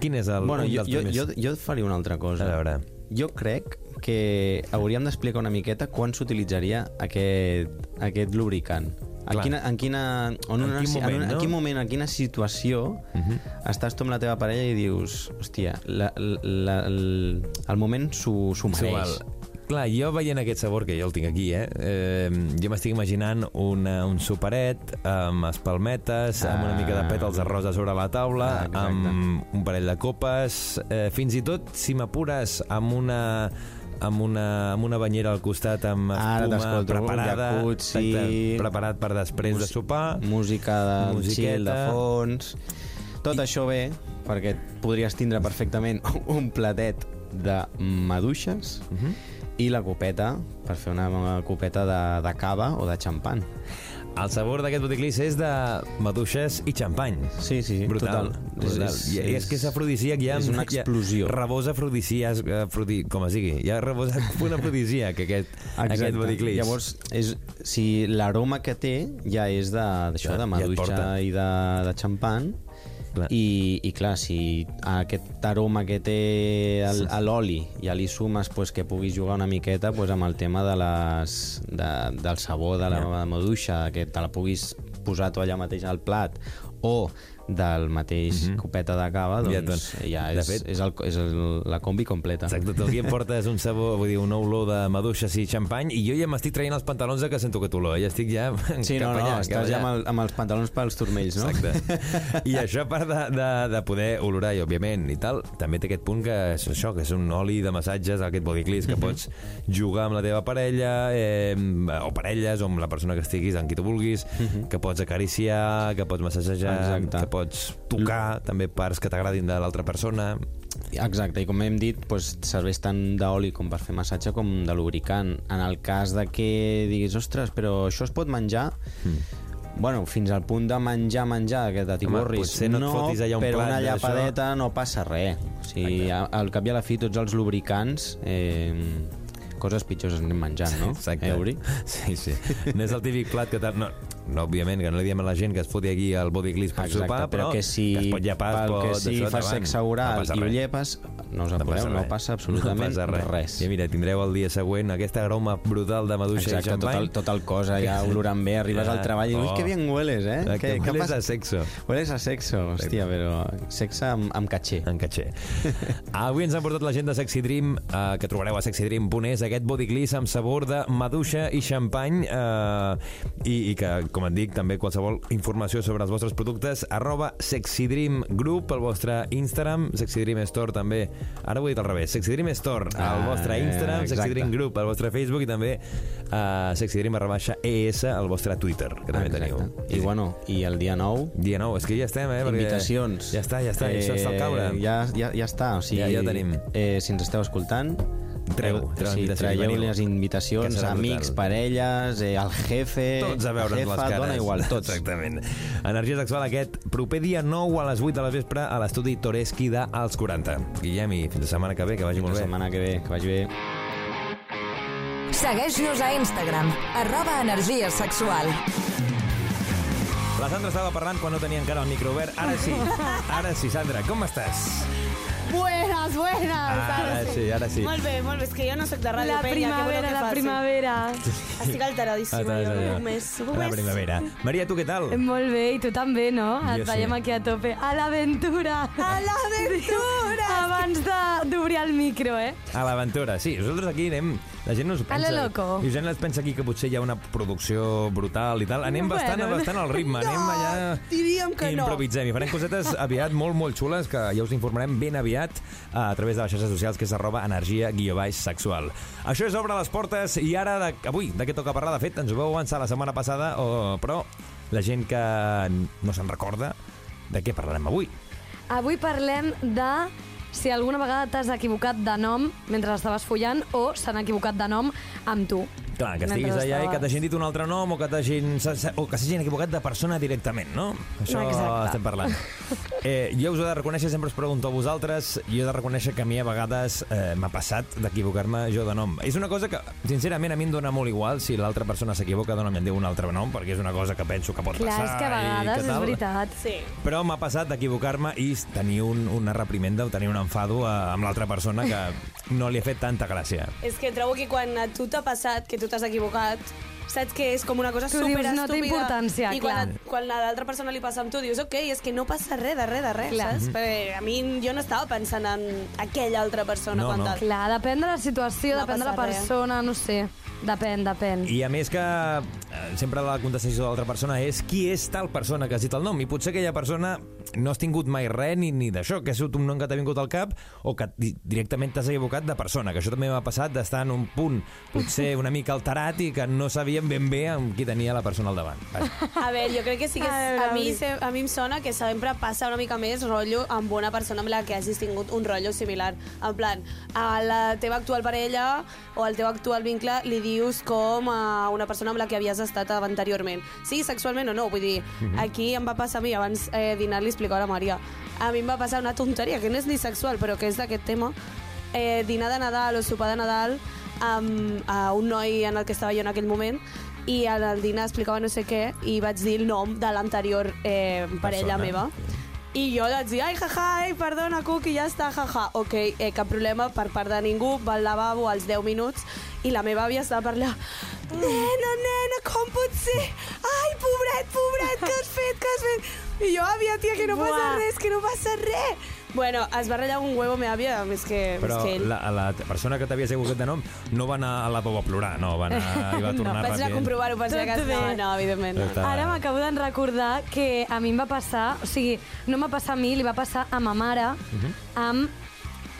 Quin és el Bueno, jo, jo, jo, jo et faria una altra cosa. A veure. Jo crec que hauríem d'explicar una miqueta quan s'utilitzaria aquest, aquest lubricant. En Clar. quina, en quina, on En una, quin moment, en, no? en quin moment, en quina situació uh -huh. estàs tu amb la teva parella i dius, hòstia, la, la, el, el moment s'ho mereix. Clar, jo veient aquest sabor, que jo el tinc aquí, eh, eh jo m'estic imaginant una, un superet amb espalmetes, amb una mica de pètals de rosa sobre la taula, Ah, exacte. amb un parell de copes, eh, fins i tot, si m'apures, amb una amb una, amb una banyera al costat amb espuma preparada, jacuzzi, preparat per després de sopar. Música de Musiqueta. chill, de fons... Tot I... això bé, perquè podries tindre perfectament [LAUGHS] un platet de maduixes uh. -huh. I la copeta per fer una copeta de, de cava o de xampan. El sabor d'aquest boticlís és de maduixes i xampany. Sí, sí, sí, Brutal. total. brutal. És- I, I és que és afrodisíac, ja... és una explosió. Ja, rebós afrodisíac, afrodi, com es digui, ja rebós un afrodisíac, aquest, aquest boticlís. Llavors, és, si l'aroma que té ja és de- d'això, Ja- de ja et maduixa porta. i de, de xampan, Clar. I, i clar, si aquest aroma que té el- a l'oli ja li sumes pues, que puguis jugar una miqueta pues, amb el tema de les, de, del sabor de la Ja. maduixa, que te la puguis posar tu allà mateix al plat, o del mateix Mhm. copeta de cava, Ja, doncs doncs, ja, de és, fet- és, el, és el, la combi completa. Exacte, tu aquí em portes un sabor, vull dir, una olor de maduixes i xampany, i jo ja m'estic traient els pantalons de que sento aquest olor, ja estic ja [LAUGHS] Sí, no, no, allà, estàs ja amb, el, amb els pantalons pels turmells, no? Exacte. [LAUGHS] I això a part de, de, de poder olorar, i òbviament, i tal, també té aquest punt que és això, que és un oli de massatges, aquest bodycliss, Mhm. que pots jugar amb la teva parella, eh, o parelles, o amb la persona que estiguis, amb qui tu vulguis, que pots acariciar, que pots massagejar, Mhm. Exacte. que pots tocar, també parts que t'agradin de l'altra persona. Exacte, i com hem dit, doncs, serveix tant d'oli com per fer massatge com de lubricant. En el cas de que diguis, ostres, però això es pot menjar... Mm. Bueno, fins al punt de menjar, menjar, que t'atiborris, potser no et fotis allà un però una llapadeta no passa res. O sigui, a- al cap i a la fi, tots els lubricants... Eh, coses pitjors anem menjant, no? [LAUGHS] Exacte. Eh, Uri? Sí, sí. No és el típic plat que... No, no, òbviament, que no li diem a la gent que es foti aquí al bodygliss per Exacte, sopar, però, que si que es pot llepar, es pot... que si fas sexe oral no i ho res. llepes, no us apureu, no res. passa absolutament no passa res. I mira, tindreu el dia següent aquesta aroma brutal de maduixa Exacte, i tot xampany. el, tot el cos ja olorant bé, arribes Ja. al treball i dius, Oh. que bien hueles, eh? Exacte, Què, què hueles passa? a sexo. Hueles a sexo, hòstia, però sexe amb, amb caché. En catxer. [LAUGHS] Avui ens han portat la gent de Sexy Dream, eh, que trobareu a sexydream.es, aquest bodygliss amb sabor de maduixa i xampany, eh, i, i que, com et dic, també qualsevol informació sobre els vostres productes, arroba Sexydream Group, el vostre Instagram, Sexydream Store també, ara ho he dit al revés, Sexydream Store, al Ah, vostre eh, Instagram, exacte. Sexydream Group, al vostre Facebook, i també uh, Sexydream barra baixa ES, al vostre Twitter, que també teniu. I bueno, i el dia 9, Dia 9, és que ja estem, eh? invitacions. Ja està, ja està, eh, això està al caure. Ja, ja, ja està, o sigui, Ja- ja tenim. Eh, si ens esteu escoltant, Treu, treu sí, traieu les invitacions, amics, brutal. parelles, eh, el jefe, Tots a veure'ns jefa, les cares. dona igual, [LAUGHS] tots. Exactament. Energia sexual aquest proper dia 9 a les 8 de la vespre a l'estudi Toreski de als 40. Guillem, i fins la setmana que ve, que vagi La molt bé. setmana que ve, que vagi bé. Segueix-nos a Instagram, arroba energia sexual. La Sandra estava parlant quan no tenia encara el micro obert. Ara sí, [LAUGHS] ara sí, Sandra, com estàs? Buenas, buenas. Ara sí, ara sí. Molt bé, molt bé. És que jo no sóc de ràdio, La penya. primavera, que la [LAUGHS] que primavera. Estic alteradíssima. Estàs jo, mes. Un La primavera. Maria, tu què tal? Molt bé, i tu també, no? Jo Et veiem sí. aquí a tope. A l'aventura! A l'aventura! [LAUGHS] Abans de- d'obrir el micro, eh? A l'aventura, sí. Nosaltres aquí anem... La gent no es A pensa... lo loco. I gent es pensa aquí que potser hi ha una producció brutal i tal. Anem Bueno. bastant, bastant al ritme. Anem allà... diríem que no. Improvisem i farem cosetes aviat molt, molt xules que ja us informarem ben aviat a través de les xarxes socials que és arroba energia guió baix sexual. Això és Obre les portes i ara, de, avui, de què toca parlar? De fet, ens ho vau avançar la setmana passada, o, però la gent que no se'n recorda, de què parlarem avui? Avui parlem de si alguna vegada t'has equivocat de nom mentre estaves follant o s'han equivocat de nom amb tu. Clar, que estiguis allà i que estaves- t'hagin dit un altre nom o que t'hagin o que s'hagin equivocat de persona directament, no? Això Exacte. estem parlant. [LAUGHS] Eh, jo us ho he de reconèixer, sempre us pregunto a vosaltres, jo he de reconèixer que a mi a vegades eh, m'ha passat d'equivocar-me jo de nom. És una cosa que, sincerament, a mi em dona molt igual si l'altra persona s'equivoca i em diu un altre nom, perquè és una cosa que penso que pot Clar, passar. és que a vegades que és veritat. Sí. Però m'ha passat d'equivocar-me i tenir un, una reprimenda o tenir un enfado a, amb l'altra persona que no li ha fet tanta gràcia. És que trobo que quan a tu t'ha passat, que tu t'has equivocat, saps que és com una cosa Tu super dius, no té estúpida. importància, I quan, clar. a, quan a l'altra persona li passa amb tu, dius, ok, és que no passa res, de res, de res, Clar. saps? Perquè a mi jo no estava pensant en aquella altra persona No, quan no. tal. Clar, depèn de la situació, No depèn de la passa res. persona, no sé. Depèn, depèn. I a més que eh, sempre la contestació de l'altra persona és qui és tal persona que has dit el nom i potser aquella persona no has tingut mai res ni, ni d'això, que ha sigut un nom que t'ha vingut al cap o que di- directament t'has equivocat de persona, que això també m'ha passat d'estar en un punt potser [LAUGHS] una mica alterat i que no sabíem ben bé amb qui tenia la persona al davant. Vaja. A veure, jo crec que sí que A és, veure, a, mi, a mi em sona que sempre passa una mica més rotllo amb una persona amb la que hagis tingut un rotllo similar. En plan, a la teva actual parella o al teu actual vincle li dius com a una persona amb la que havies estat anteriorment. Sí, sexualment o no, vull dir, aquí em va passar a mi, abans eh, dinar li explicava a la Maria, a mi em va passar una tonteria, que no és ni sexual, però que és d'aquest tema, eh, dinar de Nadal o sopar de Nadal amb a un noi en el que estava jo en aquell moment i en el dinar explicava no sé què i vaig dir el nom de l'anterior eh, parella Persona. meva i jo vaig dir, ai, jaja, ai, perdona, Cuqui, ja està, jaja. Ok, eh, cap problema per part de ningú, va al lavabo als 10 minuts i la meva àvia estava per allà, nena, nena, com pot ser? Ai, pobret, pobret, què has fet, què has fet? I jo, àvia, tia, que no passa res, que no passa res. Bueno, es va ratllar un huevo meva àvia, més que, Però més que ell. la, la persona que t'havies equivocat de nom no va anar a la pau a plorar, no, va anar [LAUGHS] i va tornar Vaig anar a ràpid. comprovar-ho per si Tot acas. bé. No, no, evidentment. No. Ara m'acabo de recordar que a mi em va passar, o sigui, no em va passar a mi, li va passar a ma mare, Mhm. amb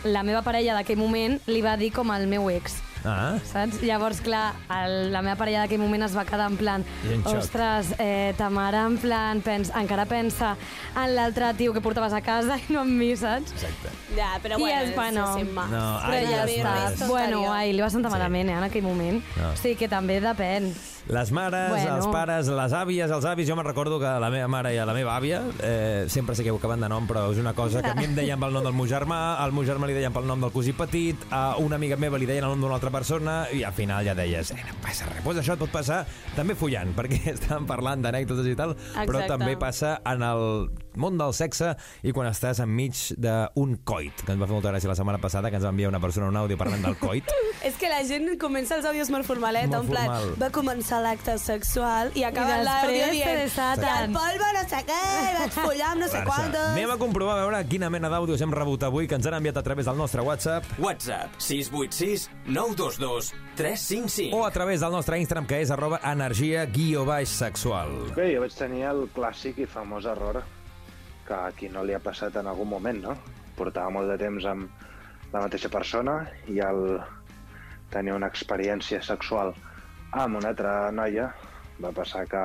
la meva parella d'aquell moment, li va dir com el meu ex. Ah, Saps? Llavors, clar, el, la meva parella d'aquell moment es va quedar en plan en ostres, eh, ta mare en plan pens, encara pensa en l'altre tio que portaves a casa i no en mi, saps? exacte. Ja, però I bueno, és, bueno, ma. No, Però ai, ja està. Bueno, ai, li va sentar Sí. malament, eh, en aquell moment. No. O sigui que també depèn. Les mares, Bueno. els pares, les àvies, els avis... Jo me'n recordo que la meva mare i la meva àvia eh, sempre s'equivocaven de nom, però és una cosa que a mi em deien pel nom del meu germà, al meu germà li deien pel nom del cosí petit, a una amiga meva li deien el nom d'una altra persona, i al final ja deies, eh, no passa res. Pues això et pot passar també follant, [LAUGHS] perquè estàvem parlant d'anècdotes i tal, però Exacte. també passa en el món del sexe i quan estàs enmig d'un coit, que ens va fer molta gràcia la setmana passada, que ens va enviar una persona un àudio parlant del coit. [LAUGHS] És que la gent comença els àudios molt formalet, Molt en plan, formal. va començar l'acte sexual i acaba I l'àudio després dient te desaten. i el polvo no sé què, i vaig follar amb no sé Barça. quantos... Anem a comprovar a veure quina mena d'àudios hem rebut avui que ens han enviat a través del nostre WhatsApp WhatsApp 686 922 355. o a través del nostre Instagram, que és arroba energia guió baix sexual. Bé, jo vaig tenir el clàssic i famós error que a qui no li ha passat en algun moment, no? Portava molt de temps amb la mateixa persona i al tenir una experiència sexual amb una altra noia va passar que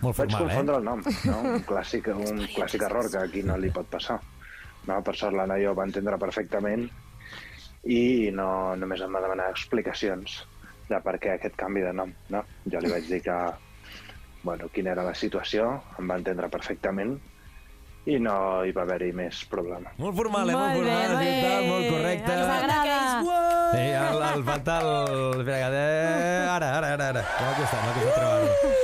Molt vaig formal, confondre eh? el nom, no? Un clàssic, un clàssic error que a qui no li pot passar. No, per sort la noia ho va entendre perfectament i no, només em va demanar explicacions de per què aquest canvi de nom. No? Jo li vaig dir que bueno, quina era la situació, em va entendre perfectament i no hi va haver-hi més problema. Molt formal, eh? Molt Molt bé, formal, molt bé. tal, molt correcte. Ens agrada. Sí, el, el falta el... Ara, ara, ara, ara. M'ha costat, m'ha costat trobar-ho.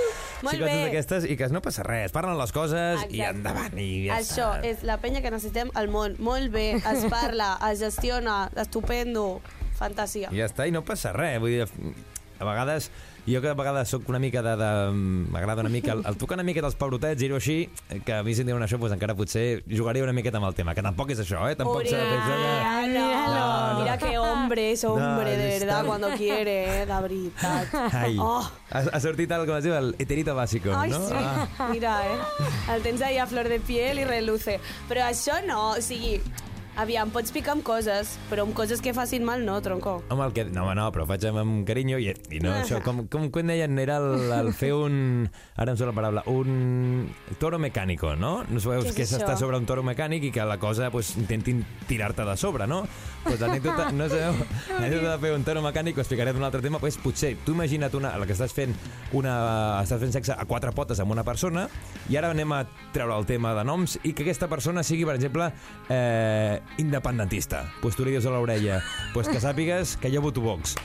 Molt sí, coses bé. d'aquestes i que no passa res. Parlen les coses i Exacte. endavant. I ja Això està. és la penya que necessitem al món. Molt bé, es parla, es gestiona, estupendo, fantasia. I ja està, i no passa res. Vull dir, a vegades, jo que a vegades sóc una mica de... de M'agrada una mica el, el tocar una miqueta els pebrotets, dir-ho així, que a mi si em diuen això, doncs encara potser jugaria una miqueta amb el tema, que tampoc és això, eh? Tampoc s'ha de que... Uri, no, No, no. Mira que hombre es hombre, No, de verdad, cuando quiere, eh, de veritat. Ai, Oh. ha, ha sortit el, com es diu, el heterito bàsico, Ai, no? sí. Ah. Mira, eh? El tens ahí a flor de piel i reluce. Però això no, o sigui... Aviam, pots picar amb coses, però amb coses que facin mal no, tronco. Home, el que... No, no, però ho faig amb, amb carinyo i, i no, això, com, com, com deien, era el, el fer un... Ara em surt la paraula, un toro mecànico, no? No sabeu que s'està sobre un toro mecànic i que la cosa pues, intentin tirar-te de sobre, no? Pues l'anècdota, no sabeu, l'anècdota de fer un toro mecànic, ho explicaré d'un altre tema, pues, potser, tu imagina't una, la que estàs fent una, estàs fent sexe a quatre potes amb una persona i ara anem a treure el tema de noms i que aquesta persona sigui, per exemple, eh, independentista. Pues tu li dius a l'orella, pues que sàpigues que jo voto Vox.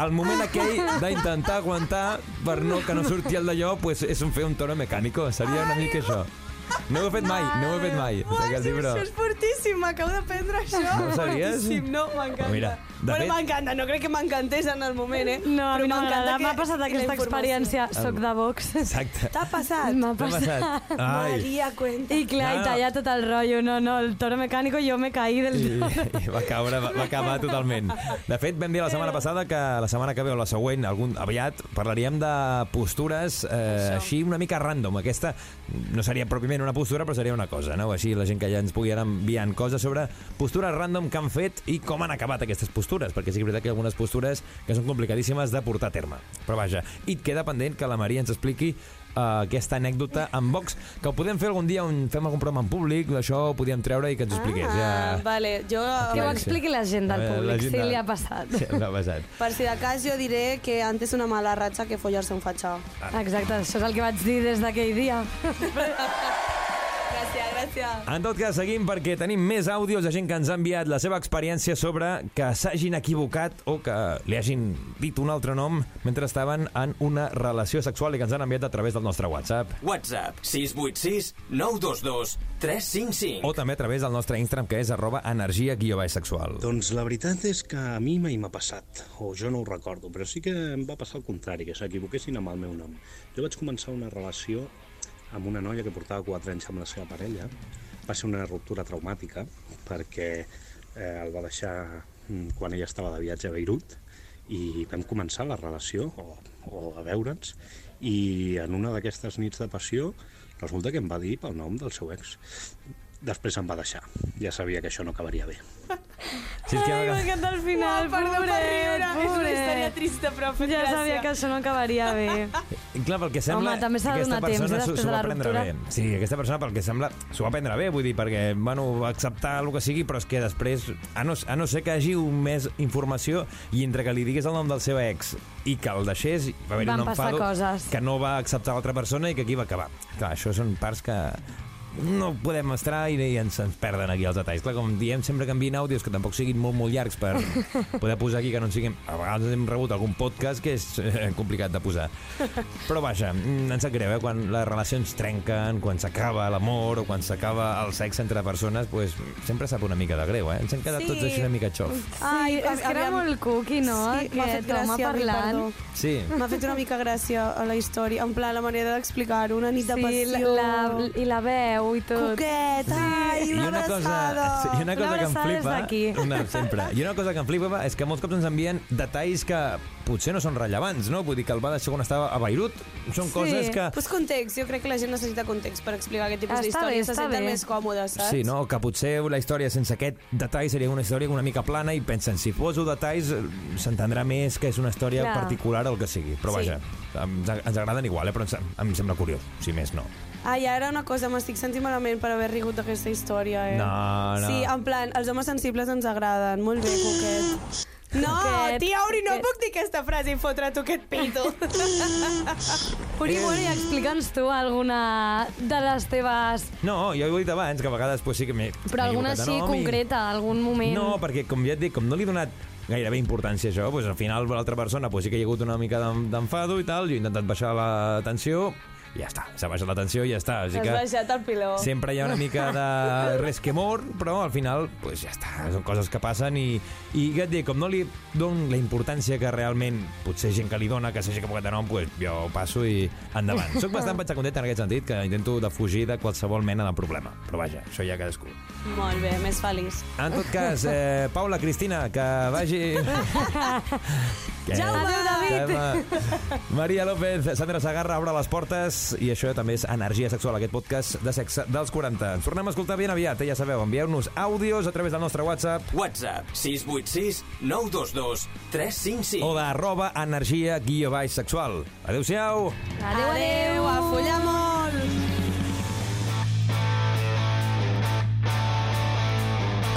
Al moment aquell d'intentar aguantar per no, que no surti el d'allò, pues és un fer un toro mecànico. Seria una mica això. No ho he fet mai, no ho he fet mai. Aquest sí, llibre. això és fortíssim, m'acabo d'aprendre això. No ho sabies? Fortíssim, no, m'encanta. Mira, de bueno, fet- m'encanta, no crec que m'encantés en el moment, eh? No, a mi no m'encanta m'agrada. que- M'ha passat i aquesta experiència. Soc de Vox. Exacte. T'ha passat? M'ha passat. passat? Ai. Maria, cuenta. I clar, Ah. i tallar tot el rotllo. No, no, el toro mecànico jo me caí del I, toro. i [LAUGHS] va caure, va, va acabar totalment. De fet, vam dir la setmana passada que la setmana que ve o la següent, algun, aviat, parlaríem de postures eh, així una mica random. Aquesta no seria pròpiament una postura, però seria una cosa, no? Així la gent que ja ens pugui anar enviant coses sobre postures random que han fet i com han acabat aquestes postures, perquè sí que és veritat que hi ha algunes postures que són complicadíssimes de portar a terme. Però vaja, i et queda pendent que la Maria ens expliqui uh, aquesta anècdota amb Vox, que ho podem fer algun dia on fem algun programa en públic, això ho podíem treure i que ens ho expliqués. Ah, ja... vale, jo... Que ho expliqui la gent del veure, públic, gent si de- li ha passat. Sí, l'ha passat. [LAUGHS] Per si de cas jo diré que antes una mala ratxa que follar-se un fatxà. Exacte, això és el que vaig dir des d'aquell dia. [LAUGHS] Gràcies. En tot cas, seguim perquè tenim més àudios de gent que ens ha enviat la seva experiència sobre que s'hagin equivocat o que li hagin dit un altre nom mentre estaven en una relació sexual i que ens han enviat a través del nostre WhatsApp. WhatsApp 686 922 355. O també a través del nostre Instagram, que és arroba energia guió baix sexual. Doncs la veritat és que a mi mai m'ha passat, o jo no ho recordo, però sí que em va passar el contrari, que s'equivoquessin amb el meu nom. Jo vaig començar una relació amb una noia que portava 4 anys amb la seva parella. Va ser una ruptura traumàtica perquè eh, el va deixar mm, quan ella estava de viatge a Beirut i vam començar la relació o, o a veure'ns i en una d'aquestes nits de passió resulta que em va dir pel nom del seu ex. Després em va deixar. Ja sabia que això no acabaria bé. Sí, és que Ai, m'encanta el final, Uau, perdó per pobret, riure. És una pobret. història trista, però ha fet Ja gràcia. sabia que això no acabaria bé. I clar, pel que sembla... Home, també s'ha de aquesta donar temps, persona eh, s'ho- després de va la prendre ruptura. Bé. Sí, aquesta persona, pel que sembla, s'ho va prendre bé, vull dir, perquè, bueno, va acceptar el que sigui, però és que després, a no, a no ser que hagi un més informació i entre que li digués el nom del seu ex i que el deixés, va haver Van un enfado coses. que no va acceptar l'altra persona i que aquí va acabar. Clar, això són parts que no podem estar i, i ens, ens perden aquí els detalls. Clar, com diem sempre que envien àudios que tampoc siguin molt, molt llargs per [LAUGHS] poder posar aquí que no en siguin... A vegades hem rebut algun podcast que és eh, complicat de posar. Però vaja, mm, ens sap greu, eh? Quan les relacions trenquen, quan s'acaba l'amor o quan s'acaba el sexe entre persones, pues, sempre sap una mica de greu, eh? Ens hem quedat Sí. tots així una mica xof. Ai, és que era molt cuqui, no? Sí, m'ha fet Aquest home parlant. perdó. Sí. M'ha fet una mica gràcia a la història, en plan, la manera d'explicar-ho, una nit de Sí, passió. la, la, i la veu i tot. Coquet, ai, I una, una cosa, abraçada. sí, i una cosa Una que em flipa... [LAUGHS] Una, sempre. I una cosa que em flipa és que molts cops ens envien detalls que potser no són rellevants, no? Vull dir que el va deixar quan estava a Beirut. Són coses que... Pues context, jo crec que la gent necessita context per explicar aquest tipus Està bé, d'històries, se està senten bé. més còmodes, saps? Sí, no? Que potser la història sense aquest detall seria una història una mica plana i pensen, si poso detalls s'entendrà més que és una història Clar. particular o el que sigui. Però Sí. vaja, ens, ens agraden igual, eh? però ens, em sembla curiós, si més no. Ai, ara una cosa, m'estic sentint malament per haver rigut d'aquesta història, eh? No, no. Sí, en plan, els homes sensibles ens agraden. Molt bé, coquet. [LAUGHS] No, Coquet, tia Uri, no puc dir aquesta frase i fotre tu aquest pito. [LAUGHS] Uri, bueno, i explica'ns tu alguna de les teves... No, jo ho he dit abans, que a vegades pues, sí que m'he Però alguna així nom i- concreta, algun moment... No, perquè com ja et dic, com no li he donat gairebé importància això, doncs al final l'altra persona pues, sí que hi ha hagut una mica d'en- d'enfado i tal, jo he intentat baixar la tensió i ja està, s'ha baixat la tensió i ja està. Has que baixat el piló. sempre hi ha una [LAUGHS] mica de resquemor, però al final pues, ja està, són coses que passen i, i ja et dic, com no li dono la importància que realment potser gent que li dona, que s'hagi equivocat de nom, pues, jo passo i endavant. [LAUGHS] Soc bastant content en aquest sentit, que intento de fugir de qualsevol mena de problema. Però vaja, això ja cadascú. Molt bé, més feliç. En tot cas, eh, Paula, Cristina, que vagi... [LAUGHS] Que- Jaume! Adéu, Jaume. Maria López, Sandra Sagarra, obre les portes i això també és Energia Sexual, aquest podcast de sexe dels 40. Ens tornem a escoltar ben aviat, eh? ja sabeu, envieu-nos àudios a través del nostre WhatsApp WhatsApp 686 922 355. o d'arroba energia guió baix sexual. Adéu-siau! Adéu, adéu, a follar molt!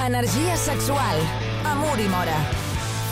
Energia sexual. Amor i mora.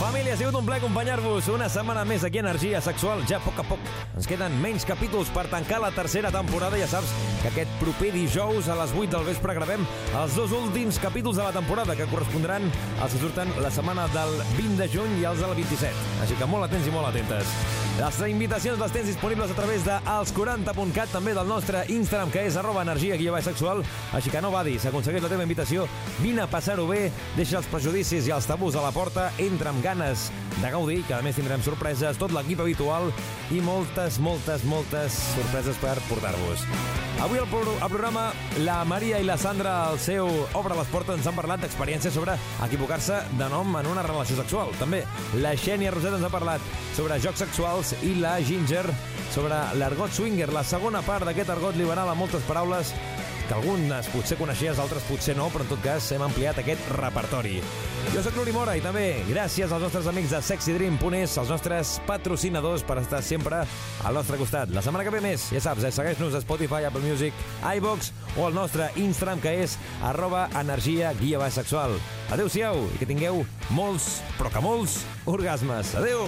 Família, ha sigut un plaer acompanyar-vos una setmana més aquí a Energia Sexual, ja a poc a poc. Ens queden menys capítols per tancar la tercera temporada. Ja saps que aquest proper dijous a les 8 del vespre gravem els dos últims capítols de la temporada, que correspondran als que surten la setmana del 20 de juny i els del 27. Així que molt atents i molt atentes. Les invitacions les tens disponibles a través de els40.cat, també del nostre Instagram, que és arroba energia baix sexual. Així que no badis, aconsegueix la teva invitació, vine a passar-ho bé, deixa els prejudicis i els tabús a la porta, entra amb ganes de gaudir, que a més tindrem sorpreses, tot l'equip habitual i moltes, moltes, moltes sorpreses per portar-vos. Avui al programa la Maria i la Sandra al seu Obre les portes ens han parlat d'experiències sobre equivocar-se de nom en una relació sexual. També la Xènia Roset ens ha parlat sobre jocs sexuals i la Ginger sobre l'argot swinger, la segona part d'aquest argot liberal amb moltes paraules que algunes potser coneixies, altres potser no, però en tot cas hem ampliat aquest repertori. Jo sóc Nuri Mora i també gràcies als nostres amics de sexydream.es, els nostres patrocinadors per estar sempre al nostre costat. La setmana que ve més, ja saps, eh, segueix-nos a Spotify, Apple Music, iVox o al nostre Instagram que és arroba energia guia sexual. Adéu-siau i que tingueu molts, però que molts, orgasmes. Adéu!